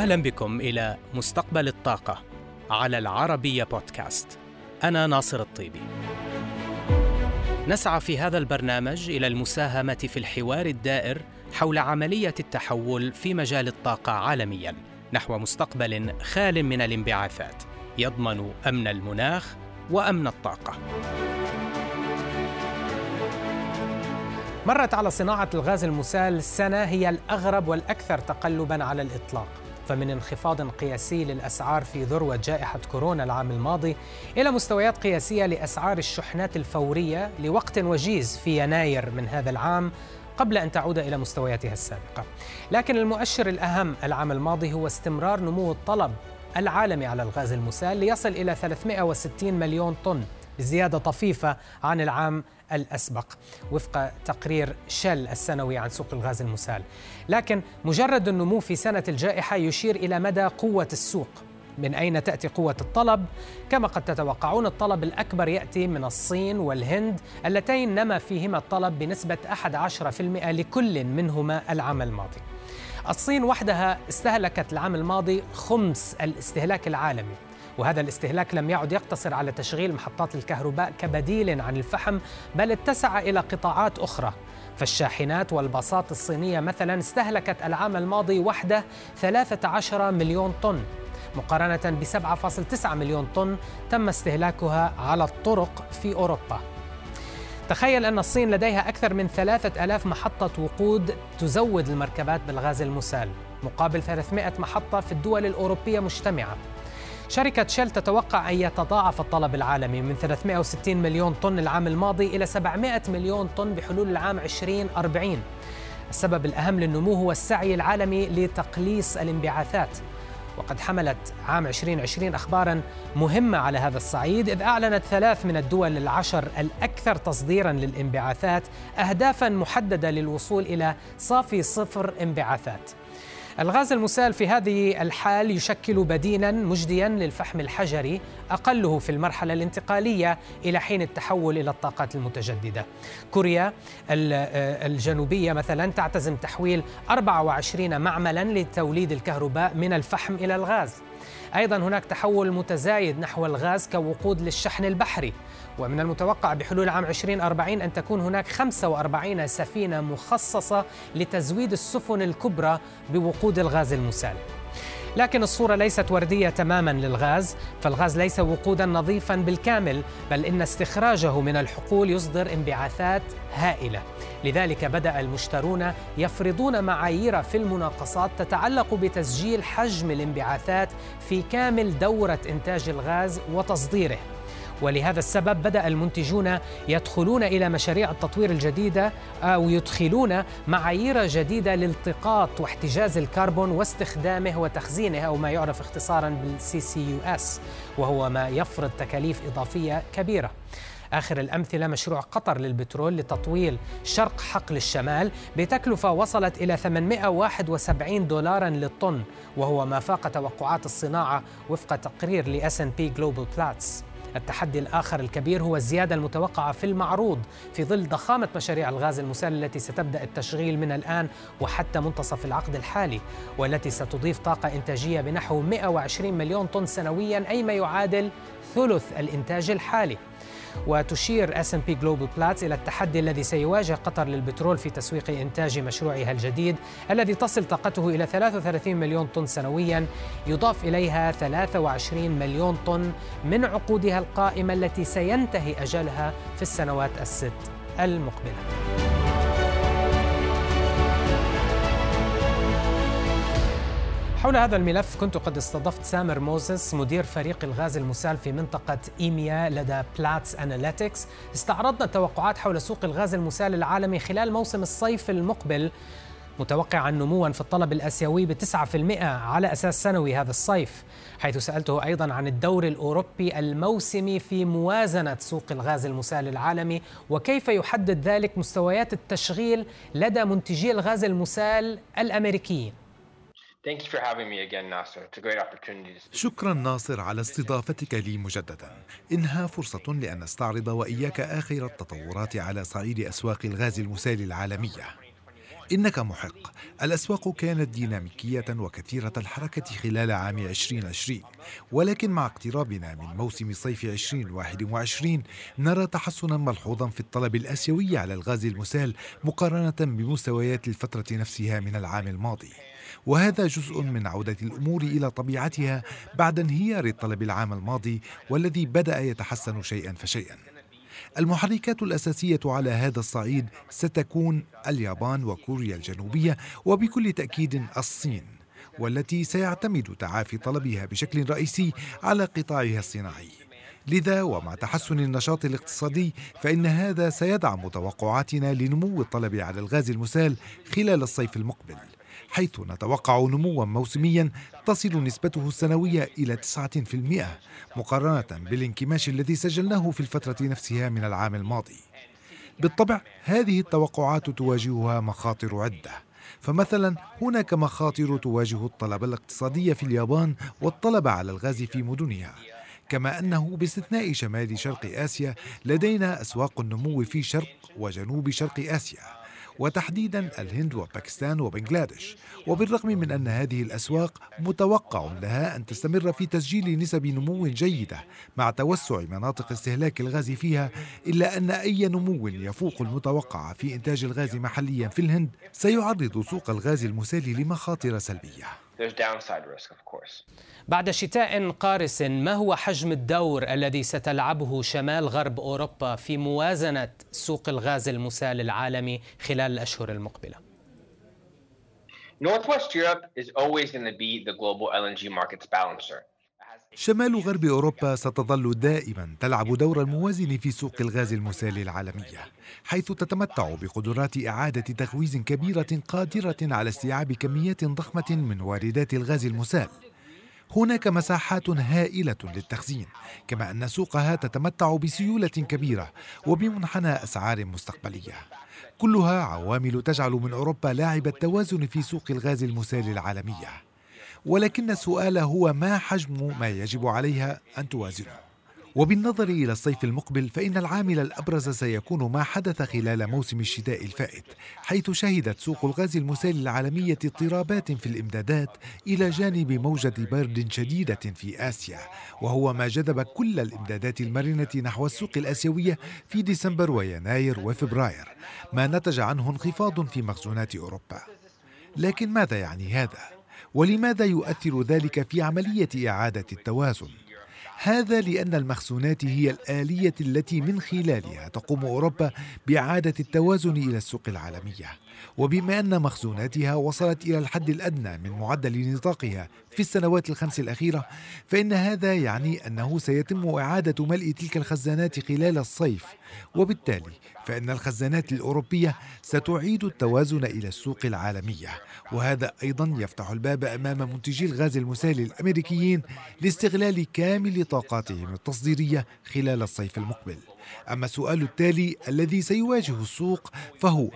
أهلا بكم إلى مستقبل الطاقة على العربية بودكاست. أنا ناصر الطيبي. نسعى في هذا البرنامج إلى المساهمة في الحوار الدائر حول عملية التحول في مجال الطاقة عالميا نحو مستقبل خال من الانبعاثات يضمن أمن المناخ وأمن الطاقة. مرت على صناعة الغاز المسال سنة هي الأغرب والأكثر تقلبا على الإطلاق. فمن انخفاض قياسي للأسعار في ذروة جائحة كورونا العام الماضي إلى مستويات قياسية لأسعار الشحنات الفورية لوقت وجيز في يناير من هذا العام قبل أن تعود إلى مستوياتها السابقة. لكن المؤشر الأهم العام الماضي هو استمرار نمو الطلب العالمي على الغاز المسال ليصل إلى 360 مليون طن بزيادة طفيفة عن العام الأسبق وفق تقرير شل السنوي عن سوق الغاز المسال. لكن مجرد النمو في سنة الجائحة يشير إلى مدى قوة السوق. من أين تأتي قوة الطلب؟ كما قد تتوقعون الطلب الأكبر يأتي من الصين والهند اللتين نما فيهما الطلب بنسبة 11% لكل منهما العام الماضي. الصين وحدها استهلكت العام الماضي خمس الاستهلاك العالمي. وهذا الاستهلاك لم يعد يقتصر على تشغيل محطات الكهرباء كبديل عن الفحم بل اتسع إلى قطاعات أخرى. فالشاحنات والباصات الصينية مثلا استهلكت العام الماضي وحده 13 مليون طن. مقارنة ب 7.9 مليون طن تم استهلاكها على الطرق في أوروبا. تخيل أن الصين لديها أكثر من ثلاثة ألاف محطة وقود تزود المركبات بالغاز المسال. مقابل 300 محطة في الدول الأوروبية مجتمعة. شركة شيل تتوقع أن يتضاعف الطلب العالمي من 360 مليون طن العام الماضي إلى 700 مليون طن بحلول العام 2040 السبب الأهم للنمو هو السعي العالمي لتقليص الانبعاثات. وقد حملت عام 2020 أخبارا مهمة على هذا الصعيد إذ أعلنت ثلاث من الدول العشر الأكثر تصديرا للانبعاثات أهدافا محددة للوصول إلى صافي صفر انبعاثات. الغاز المسال في هذه الحال يشكل بديلا مجديا للفحم الحجري أقله في المرحلة الانتقالية إلى حين التحول إلى الطاقات المتجددة. كوريا الجنوبية مثلا تعتزم تحويل 24 معملا لتوليد الكهرباء من الفحم إلى الغاز. أيضا هناك تحول متزايد نحو الغاز كوقود للشحن البحري. ومن المتوقع بحلول عام 2040 أن تكون هناك 45 سفينة مخصصة لتزويد السفن الكبرى بوقود الغاز المسال. لكن الصورة ليست وردية تماما للغاز فالغاز ليس وقودا نظيفا بالكامل بل إن استخراجه من الحقول يصدر انبعاثات هائلة. لذلك بدأ المشترون يفرضون معايير في المناقصات تتعلق بتسجيل حجم الانبعاثات في كامل دورة إنتاج الغاز وتصديره. ولهذا السبب بدأ المنتجون يدخلون إلى مشاريع التطوير الجديدة أو يدخلون معايير جديدة لالتقاط واحتجاز الكربون واستخدامه وتخزينه أو ما يعرف اختصارا بال CCUS وهو ما يفرض تكاليف إضافية كبيرة. آخر الأمثلة مشروع قطر للبترول لتطويل شرق حقل الشمال بتكلفة وصلت إلى 871 دولارا للطن وهو ما فاق توقعات الصناعة وفق تقرير ل S&P Global Platts. التحدي الآخر الكبير هو الزيادة المتوقعة في المعروض في ظلضخامة مشاريع الغاز المسال التي ستبدأ التشغيل من الآن وحتى منتصف العقد الحالي والتي ستضيف طاقة إنتاجية بنحو 120 مليون طن سنويا أي ما يعادل ثلث الإنتاج الحالي. وتشير S&P Global Platts إلى التحدي الذي سيواجه قطر للبترول في تسويق إنتاج مشروعها الجديد الذي تصل طاقته إلى 33 مليون طن سنويا يضاف إليها 23 مليون طن من عقودها القائمة التي سينتهي أجلها في السنوات الست المقبلة. حول هذا الملف كنت قد استضفت سامر موزس مدير فريق الغاز المسال في منطقة EMEA لدى Platts Analytics استعرضنا التوقعات حول سوق الغاز المسال العالمي خلال موسم الصيف المقبل متوقعا نموا في الطلب الأسيوي ب 9% على أساس سنوي هذا الصيف، حيث سألته أيضا عن الدور الأوروبي الموسمي في موازنة سوق الغاز المسال العالمي وكيف يحدد ذلك مستويات التشغيل لدى منتجي الغاز المسال الأمريكيين. شكرا ناصر على استضافتك لي مجددا. إنها فرصة لأن نستعرض وإياك آخر التطورات على صعيد أسواق الغاز المسال العالمية. إنك محق. الأسواق كانت ديناميكية وكثيرة الحركة خلال عام 2020 ولكن مع اقترابنا من موسم صيف 2021 نرى تحسنا ملحوظا في الطلب الآسيوي على الغاز المسال مقارنة بمستويات الفترة نفسها من العام الماضي. وهذا جزء من عودة الأمور إلى طبيعتها بعد انهيار الطلب العام الماضي والذي بدأ يتحسن شيئا فشيئا. المحركات الأساسية على هذا الصعيد ستكون اليابان وكوريا الجنوبية وبكل تأكيد الصين والتي سيعتمد تعافي طلبها بشكل رئيسي على قطاعها الصناعي. لذا ومع تحسن النشاط الاقتصادي فإن هذا سيدعم توقعاتنا لنمو الطلب على الغاز المسال خلال الصيف المقبل. حيث نتوقع نموا موسميا تصل نسبته السنوية إلى 9% مقارنة بالانكماش الذي سجلناه في الفترة نفسها من العام الماضي. بالطبع هذه التوقعات تواجهها مخاطر عدة. فمثلا هناك مخاطر تواجه الطلب الاقتصادي في اليابان والطلب على الغاز في مدنها. كما أنه باستثناء شمال شرق آسيا لدينا أسواق النمو في شرق وجنوب شرق آسيا. وتحديدا الهند وباكستان وبنغلاديش. وبالرغم من أن هذه الأسواق متوقع لها أن تستمر في تسجيل نسب نمو جيدة مع توسع مناطق استهلاك الغاز فيها إلا أن أي نمو يفوق المتوقع في إنتاج الغاز محليا في الهند سيعرض سوق الغاز المسال لمخاطر سلبية. There's downside risk of course. بعد شتاء قارس ما هو حجم الدور الذي ستلعبه شمال غرب أوروبا في موازنة سوق الغاز المسال العالمي خلال الأشهر المقبلة؟ Northwest Europe is always going to be the global LNG markets balancer. شمال غرب أوروبا ستظل دائما تلعب دورا موازن في سوق الغاز المسال العالمية حيث تتمتع بقدرات إعادة تخويز كبيرة قادرة على استيعاب كميات ضخمة من واردات الغاز المسال. هناك مساحات هائلة للتخزين كما أن سوقها تتمتع بسيولة كبيرة وبمنحنى أسعار مستقبلية. كلها عوامل تجعل من أوروبا لاعب التوازن في سوق الغاز المسال العالمية. ولكن السؤال هو ما حجم ما يجب عليها أن توازنه. وبالنظر إلى الصيف المقبل فإن العامل الأبرز سيكون ما حدث خلال موسم الشتاء الفائت حيث شهدت سوق الغاز المسال العالمية اضطرابات في الإمدادات إلى جانب موجة برد شديدة في آسيا. وهو ما جذب كل الإمدادات المرنة نحو السوق الآسيوية في ديسمبر ويناير وفبراير ما نتج عنه انخفاض في مخزونات أوروبا. لكن ماذا يعني هذا؟ ولماذا يؤثر ذلك في عملية إعادة التوازن؟ هذا لأن المخزونات هي الآلية التي من خلالها تقوم أوروبا بإعادة التوازن إلى السوق العالمية. وبما أن مخزوناتها وصلت إلى الحد الأدنى من معدل نطاقها في السنوات الخمس الأخيرة فإن هذا يعني أنه سيتم إعادة ملء تلك الخزانات خلال الصيف. وبالتالي فإن الخزانات الأوروبية ستعيد التوازن إلى السوق العالمية. وهذا أيضا يفتح الباب أمام منتجي الغاز المسال الأمريكيين لاستغلال كامل طاقاتهم التصديرية خلال الصيف المقبل. أما السؤال التالي الذي سيواجه السوق فهو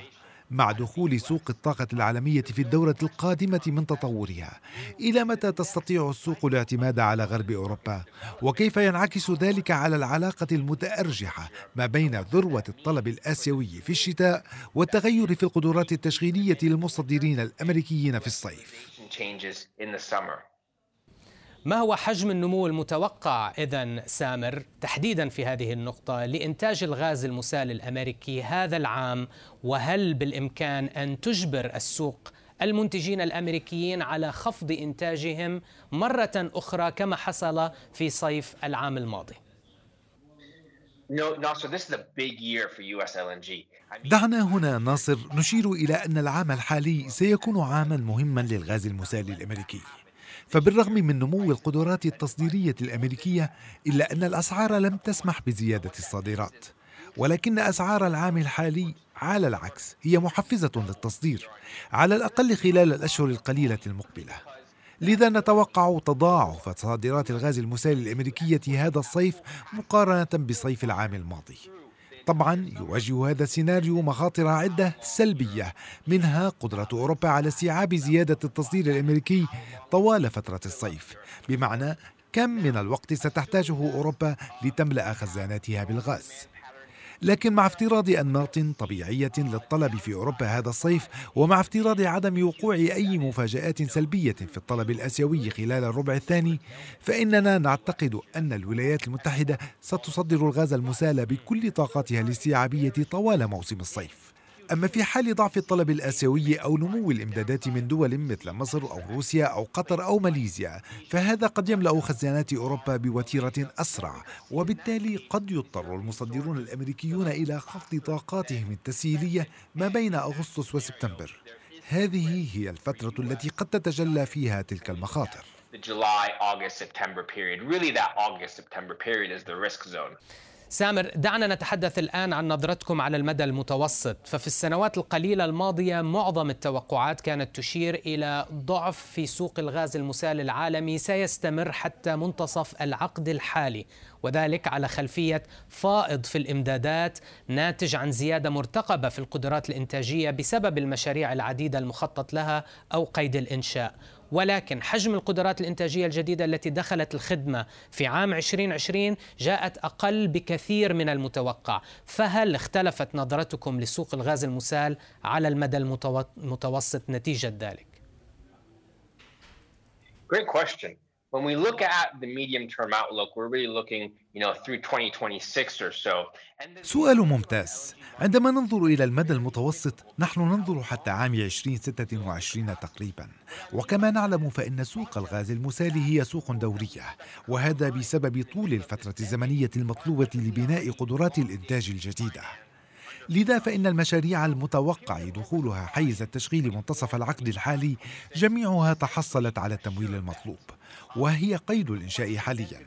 مع دخول سوق الطاقة العالمية في الدورة القادمة من تطورها. إلى متى تستطيع السوق الاعتماد على غرب أوروبا؟ وكيف ينعكس ذلك على العلاقة المتأرجحة ما بين ذروة الطلب الآسيوي في الشتاء والتغير في القدرات التشغيلية للمصدرين الأمريكيين في الصيف؟ ما هو حجم النمو المتوقع إذا سامر تحديدا في هذه النقطة لإنتاج الغاز المسال الأمريكي هذا العام وهل بالإمكان أن تجبر السوق المنتجين الأمريكيين على خفض إنتاجهم مرة أخرى كما حصل في صيف العام الماضي. دعنا هنا ناصر نشير إلى أن العام الحالي سيكون عاما مهما للغاز المسال الأمريكي. فبالرغم من نمو القدرات التصديرية الأمريكية إلا أن الأسعار لم تسمح بزيادة الصادرات. ولكن أسعار العام الحالي على العكس هي محفزة للتصدير على الأقل خلال الأشهر القليلة المقبلة. لذا نتوقع تضاعف صادرات الغاز المسال الأمريكية هذا الصيف مقارنة بصيف العام الماضي. طبعا يواجه هذا السيناريو مخاطر عدة سلبية منها قدرة أوروبا على استيعاب زيادة التصدير الأمريكي طوال فترة الصيف. بمعنى كم من الوقت ستحتاجه أوروبا لتملأ خزاناتها بالغاز. لكن مع افتراض أنماط طبيعية للطلب في أوروبا هذا الصيف ومع افتراض عدم وقوع أي مفاجآت سلبية في الطلب الآسيوي خلال الربع الثاني فإننا نعتقد أن الولايات المتحدة ستصدر الغاز المسال بكل طاقاتها الاستيعابية طوال موسم الصيف. أما في حال ضعف الطلب الآسيوي أو نمو الإمدادات من دول مثل مصر أو روسيا أو قطر أو ماليزيا فهذا قد يملأ خزانات أوروبا بوتيرة أسرع وبالتالي قد يضطر المصدرون الأمريكيون إلى خفض طاقاتهم التسييلية ما بين أغسطس وسبتمبر هذه هي الفترة التي قد تتجلى فيها تلك المخاطر the July, August, September period. Really, that August, September period is the risk zone. سامر دعنا نتحدث الآن عن نظرتكم على المدى المتوسط. ففي السنوات القليلة الماضية معظم التوقعات كانت تشير إلى ضعف في سوق الغاز المسال العالمي سيستمر حتى منتصف العقد الحالي وذلك على خلفية فائض في الإمدادات ناتج عن زيادة مرتقبة في القدرات الإنتاجية بسبب المشاريع العديدة المخطط لها أو قيد الإنشاء. ولكن حجم القدرات الإنتاجية الجديدة التي دخلت الخدمة في عام 2020 جاءت أقل بكثير من المتوقع فهل اختلفت نظرتكم لسوق الغاز المسال على المدى المتوسط نتيجة ذلك؟ Great question. When we look at the medium term outlook, we're really looking, you know, through 2026 or so. سؤال ممتاز. عندما ننظر إلى المدى المتوسط نحن ننظر حتى عام 2026 تقريبا وكما نعلم فإن سوق الغاز المسال هي سوق دورية وهذا بسبب طول الفترة الزمنية المطلوبة لبناء قدرات الإنتاج الجديدة لذا فإن المشاريع المتوقع دخولها حيز التشغيل منتصف العقد الحالي جميعها تحصلت على التمويل المطلوب وهي قيد الإنشاء حاليا.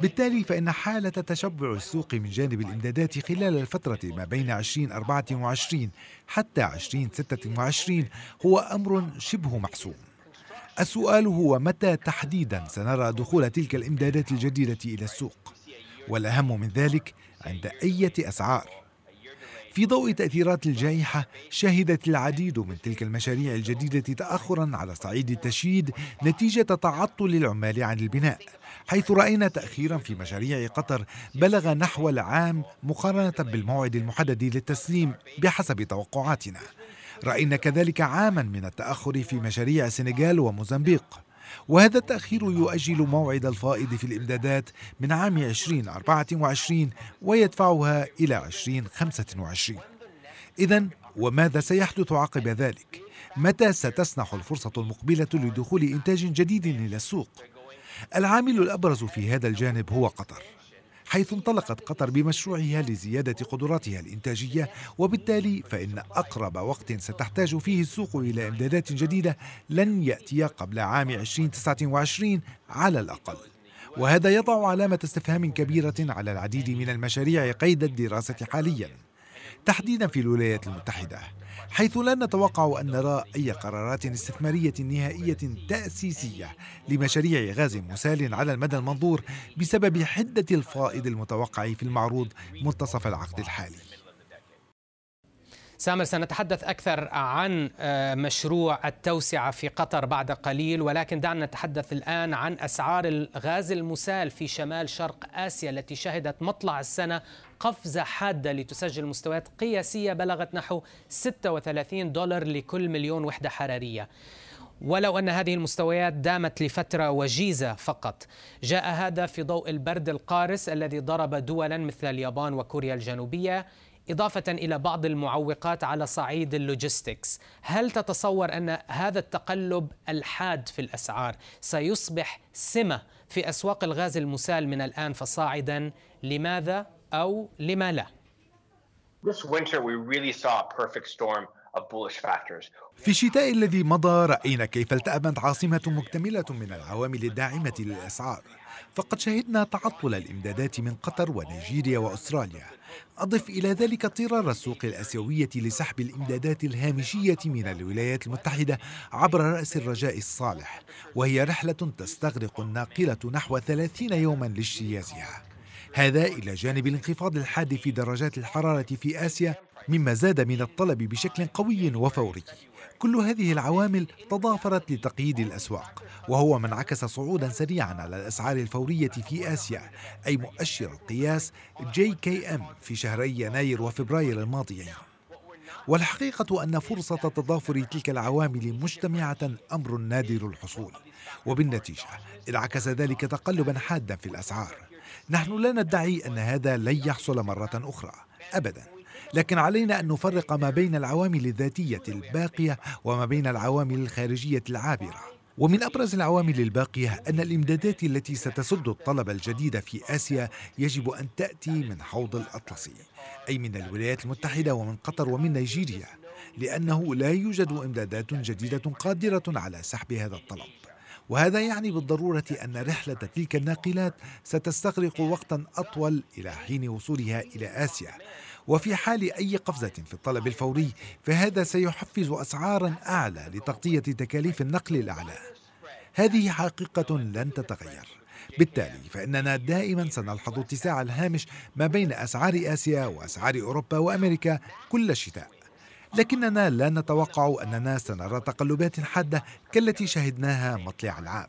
بالتالي فإن حالة تشبع السوق من جانب الإمدادات خلال الفترة ما بين 2024 حتى 2026 هو أمر شبه محسوم السؤال هو متى تحديدا سنرى دخول تلك الإمدادات الجديدة إلى السوق؟ والأهم من ذلك عند أية أسعار. في ضوء تأثيرات الجائحة شهدت العديد من تلك المشاريع الجديدة تأخرا على صعيد التشييد نتيجة تعطل العمال عن البناء حيث رأينا تأخيرا في مشاريع قطر بلغ نحو العام مقارنة بالموعد المحدد للتسليم بحسب توقعاتنا. رأينا كذلك عاما من التأخر في مشاريع السنغال وموزمبيق. وهذا التأخير يؤجل موعد الفائض في الإمدادات من عام 2024 ويدفعها إلى 2025 إذا وماذا سيحدث عقب ذلك؟ متى ستسنح الفرصة المقبلة لدخول إنتاج جديد إلى السوق؟ العامل الأبرز في هذا الجانب هو قطر حيث انطلقت قطر بمشروعها لزيادة قدراتها الإنتاجية وبالتالي فإن أقرب وقت ستحتاج فيه السوق إلى إمدادات جديدة لن يأتي قبل عام 2029 على الأقل. وهذا يضع علامة استفهام كبيرة على العديد من المشاريع قيد الدراسة حاليا تحديدا في الولايات المتحدة. حيث لا نتوقع أن نرى أي قرارات استثمارية نهائية تأسيسية لمشاريع غاز مسال على المدى المنظور بسبب حدة الفائض المتوقع في المعروض منتصف العقد الحالي. سامر سنتحدث أكثر عن آه، مشروع التوسعة في قطر بعد قليل ولكن دعنا نتحدث الآن عن أسعار الغاز المسال في شمال شرق آسيا التي شهدت مطلع السنة قفزة حادة لتسجل مستويات قياسية بلغت نحو 36 دولار لكل مليون وحدة حرارية. ولو أن هذه المستويات دامت لفترة وجيزة فقط جاء هذا في ضوء البرد القارس الذي ضرب دولا مثل اليابان وكوريا الجنوبية. إضافة إلى بعض المعوقات على صعيد اللوجيستكس هل تتصور أن هذا التقلب الحاد في الأسعار سيصبح سمة في أسواق الغاز المسال من الآن فصاعدا لماذا أو لما لا؟ This winter we really saw a perfect storm. في الشتاء الذي مضى رأينا كيف التأمت عاصمة مكتملة من العوامل الداعمة للأسعار فقد شهدنا تعطل الإمدادات من قطر ونيجيريا وأستراليا. أضف إلى ذلك اضطرار السوق الآسيوية لسحب الإمدادات الهامشية من الولايات المتحدة عبر رأس الرجاء الصالح وهي رحلة تستغرق الناقلة نحو 30 يوما لاجتيازها. هذا إلى جانب الانخفاض الحاد في درجات الحرارة في آسيا مما زاد من الطلب بشكل قوي وفوري. كل هذه العوامل تضافرت لتقييد الأسواق وهو ما انعكس صعودا سريعا على الأسعار الفورية في آسيا أي مؤشر القياس JKM في شهري يناير وفبراير الماضيين والحقيقة أن فرصة تضافر تلك العوامل مجتمعة أمر نادر الحصول وبالنتيجة انعكس ذلك تقلبا حادا في الأسعار. نحن لا ندعي أن هذا لن يحصل مرة أخرى أبدا. لكن علينا أن نفرق ما بين العوامل الذاتية الباقية وما بين العوامل الخارجية العابرة. ومن أبرز العوامل الباقية أن الإمدادات التي ستسد الطلب الجديد في آسيا يجب أن تأتي من حوض الاطلسي أي من الولايات المتحدة ومن قطر ومن نيجيريا لأنه لا يوجد إمدادات جديدة قادرة على سحب هذا الطلب. وهذا يعني بالضرورة أن رحلة تلك الناقلات ستستغرق وقتا أطول إلى حين وصولها إلى آسيا وفي حال أي قفزة في الطلب الفوري فهذا سيحفز أسعارا أعلى لتغطية تكاليف النقل الأعلى. هذه حقيقة لن تتغير. بالتالي فإننا دائما سنلحظ اتساع الهامش ما بين أسعار آسيا وأسعار أوروبا وأمريكا كل شتاء. لكننا لا نتوقع أننا سنرى تقلبات حادة كالتي شهدناها مطلع العام.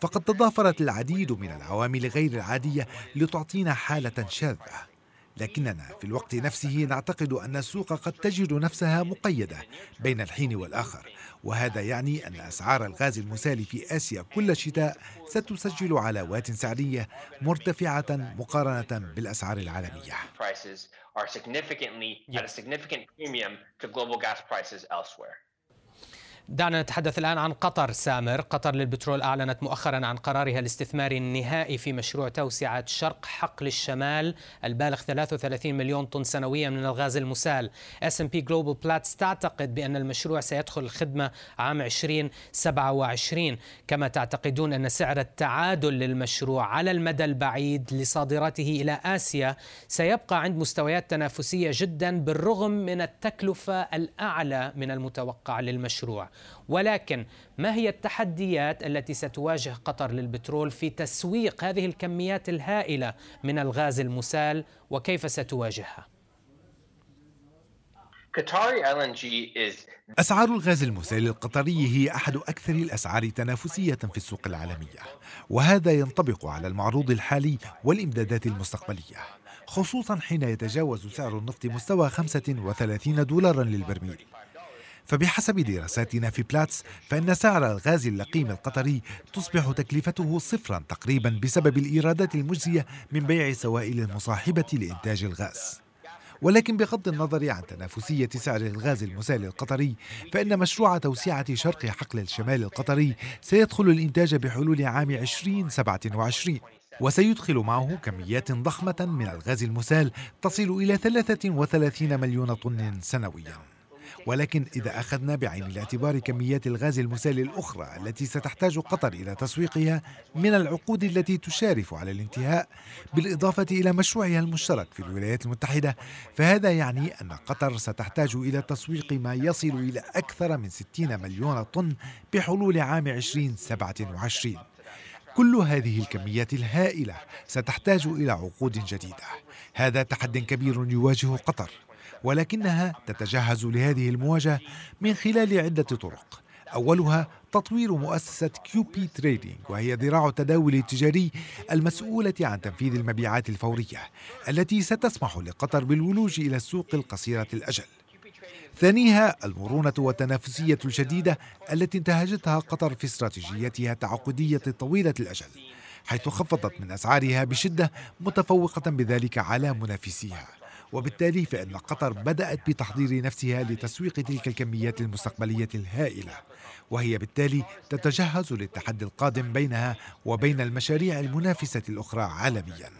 فقد تضافرت العديد من العوامل غير العادية لتعطينا حالة شاذة. لكننا في الوقت نفسه نعتقد أن السوق قد تجد نفسها مقيدة بين الحين والآخر وهذا يعني أن أسعار الغاز المسال في آسيا كل شتاء ستسجل علاوات سعريه مرتفعة مقارنة بالأسعار العالمية are significantly at a significant premium to global gas prices elsewhere. دعنا نتحدث الآن عن قطر سامر. قطر للبترول أعلنت مؤخرا عن قرارها الاستثماري النهائي في مشروع توسعة شرق حقل الشمال البالغ 33 مليون طن سنويا من الغاز المسال. S&P Global Platts تعتقد بأن المشروع سيدخل الخدمة عام 2027 كما تعتقدون أن سعر التعادل للمشروع على المدى البعيد لصادراته إلى آسيا سيبقى عند مستويات تنافسية جدا بالرغم من التكلفة الأعلى من المتوقع للمشروع. ولكن ما هي التحديات التي ستواجه قطر للبترول في تسويق هذه الكميات الهائلة من الغاز المسال وكيف ستواجهها؟ أسعار الغاز المسال القطري هي أحد أكثر الأسعار تنافسية في السوق العالمية وهذا ينطبق على المعروض الحالي والإمدادات المستقبلية خصوصا حين يتجاوز سعر النفط مستوى 35 دولارا للبرميل فبحسب دراساتنا في بلاتس فإن سعر الغاز اللقيم القطري تصبح تكلفته صفرا تقريبا بسبب الإيرادات المجزية من بيع سوائل المصاحبة لإنتاج الغاز. ولكن بغض النظر عن تنافسية سعر الغاز المسال القطري فإن مشروع توسعة شرق حقل الشمال القطري سيدخل الإنتاج بحلول عام 2027 وسيدخل معه كميات ضخمة من الغاز المسال تصل إلى 33 مليون طن سنوياً. ولكن إذا أخذنا بعين الاعتبار كميات الغاز المسال الأخرى التي ستحتاج قطر إلى تسويقها من العقود التي تشارف على الانتهاء بالإضافة إلى مشروعها المشترك في الولايات المتحدة فهذا يعني أن قطر ستحتاج إلى تسويق ما يصل إلى أكثر من 60 مليون طن بحلول عام 2027 كل هذه الكميات الهائلة ستحتاج إلى عقود جديدة. هذا تحد كبير يواجه قطر. ولكنها تتجهز لهذه المواجهة من خلال عدة طرق. أولها تطوير مؤسسة QP Trading وهي ذراع التداول التجاري المسؤولة عن تنفيذ المبيعات الفورية التي ستسمح لقطر بالولوج إلى السوق القصيرة الأجل. ثانيها المرونة والتنافسية الشديدة التي انتهجتها قطر في استراتيجيتها التعاقدية طويلة الأجل حيث خفضت من أسعارها بشدة متفوقة بذلك على منافسيها. وبالتالي فإن قطر بدأت بتحضير نفسها لتسويق تلك الكميات المستقبلية الهائلة. وهي بالتالي تتجهز للتحدي القادم بينها وبين المشاريع المنافسة الأخرى عالمياً.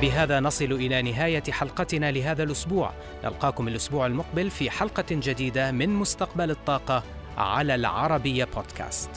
بهذا نصل إلى نهاية حلقتنا لهذا الأسبوع. نلقاكم الأسبوع المقبل في حلقة جديدة من مستقبل الطاقة على العربية بودكاست.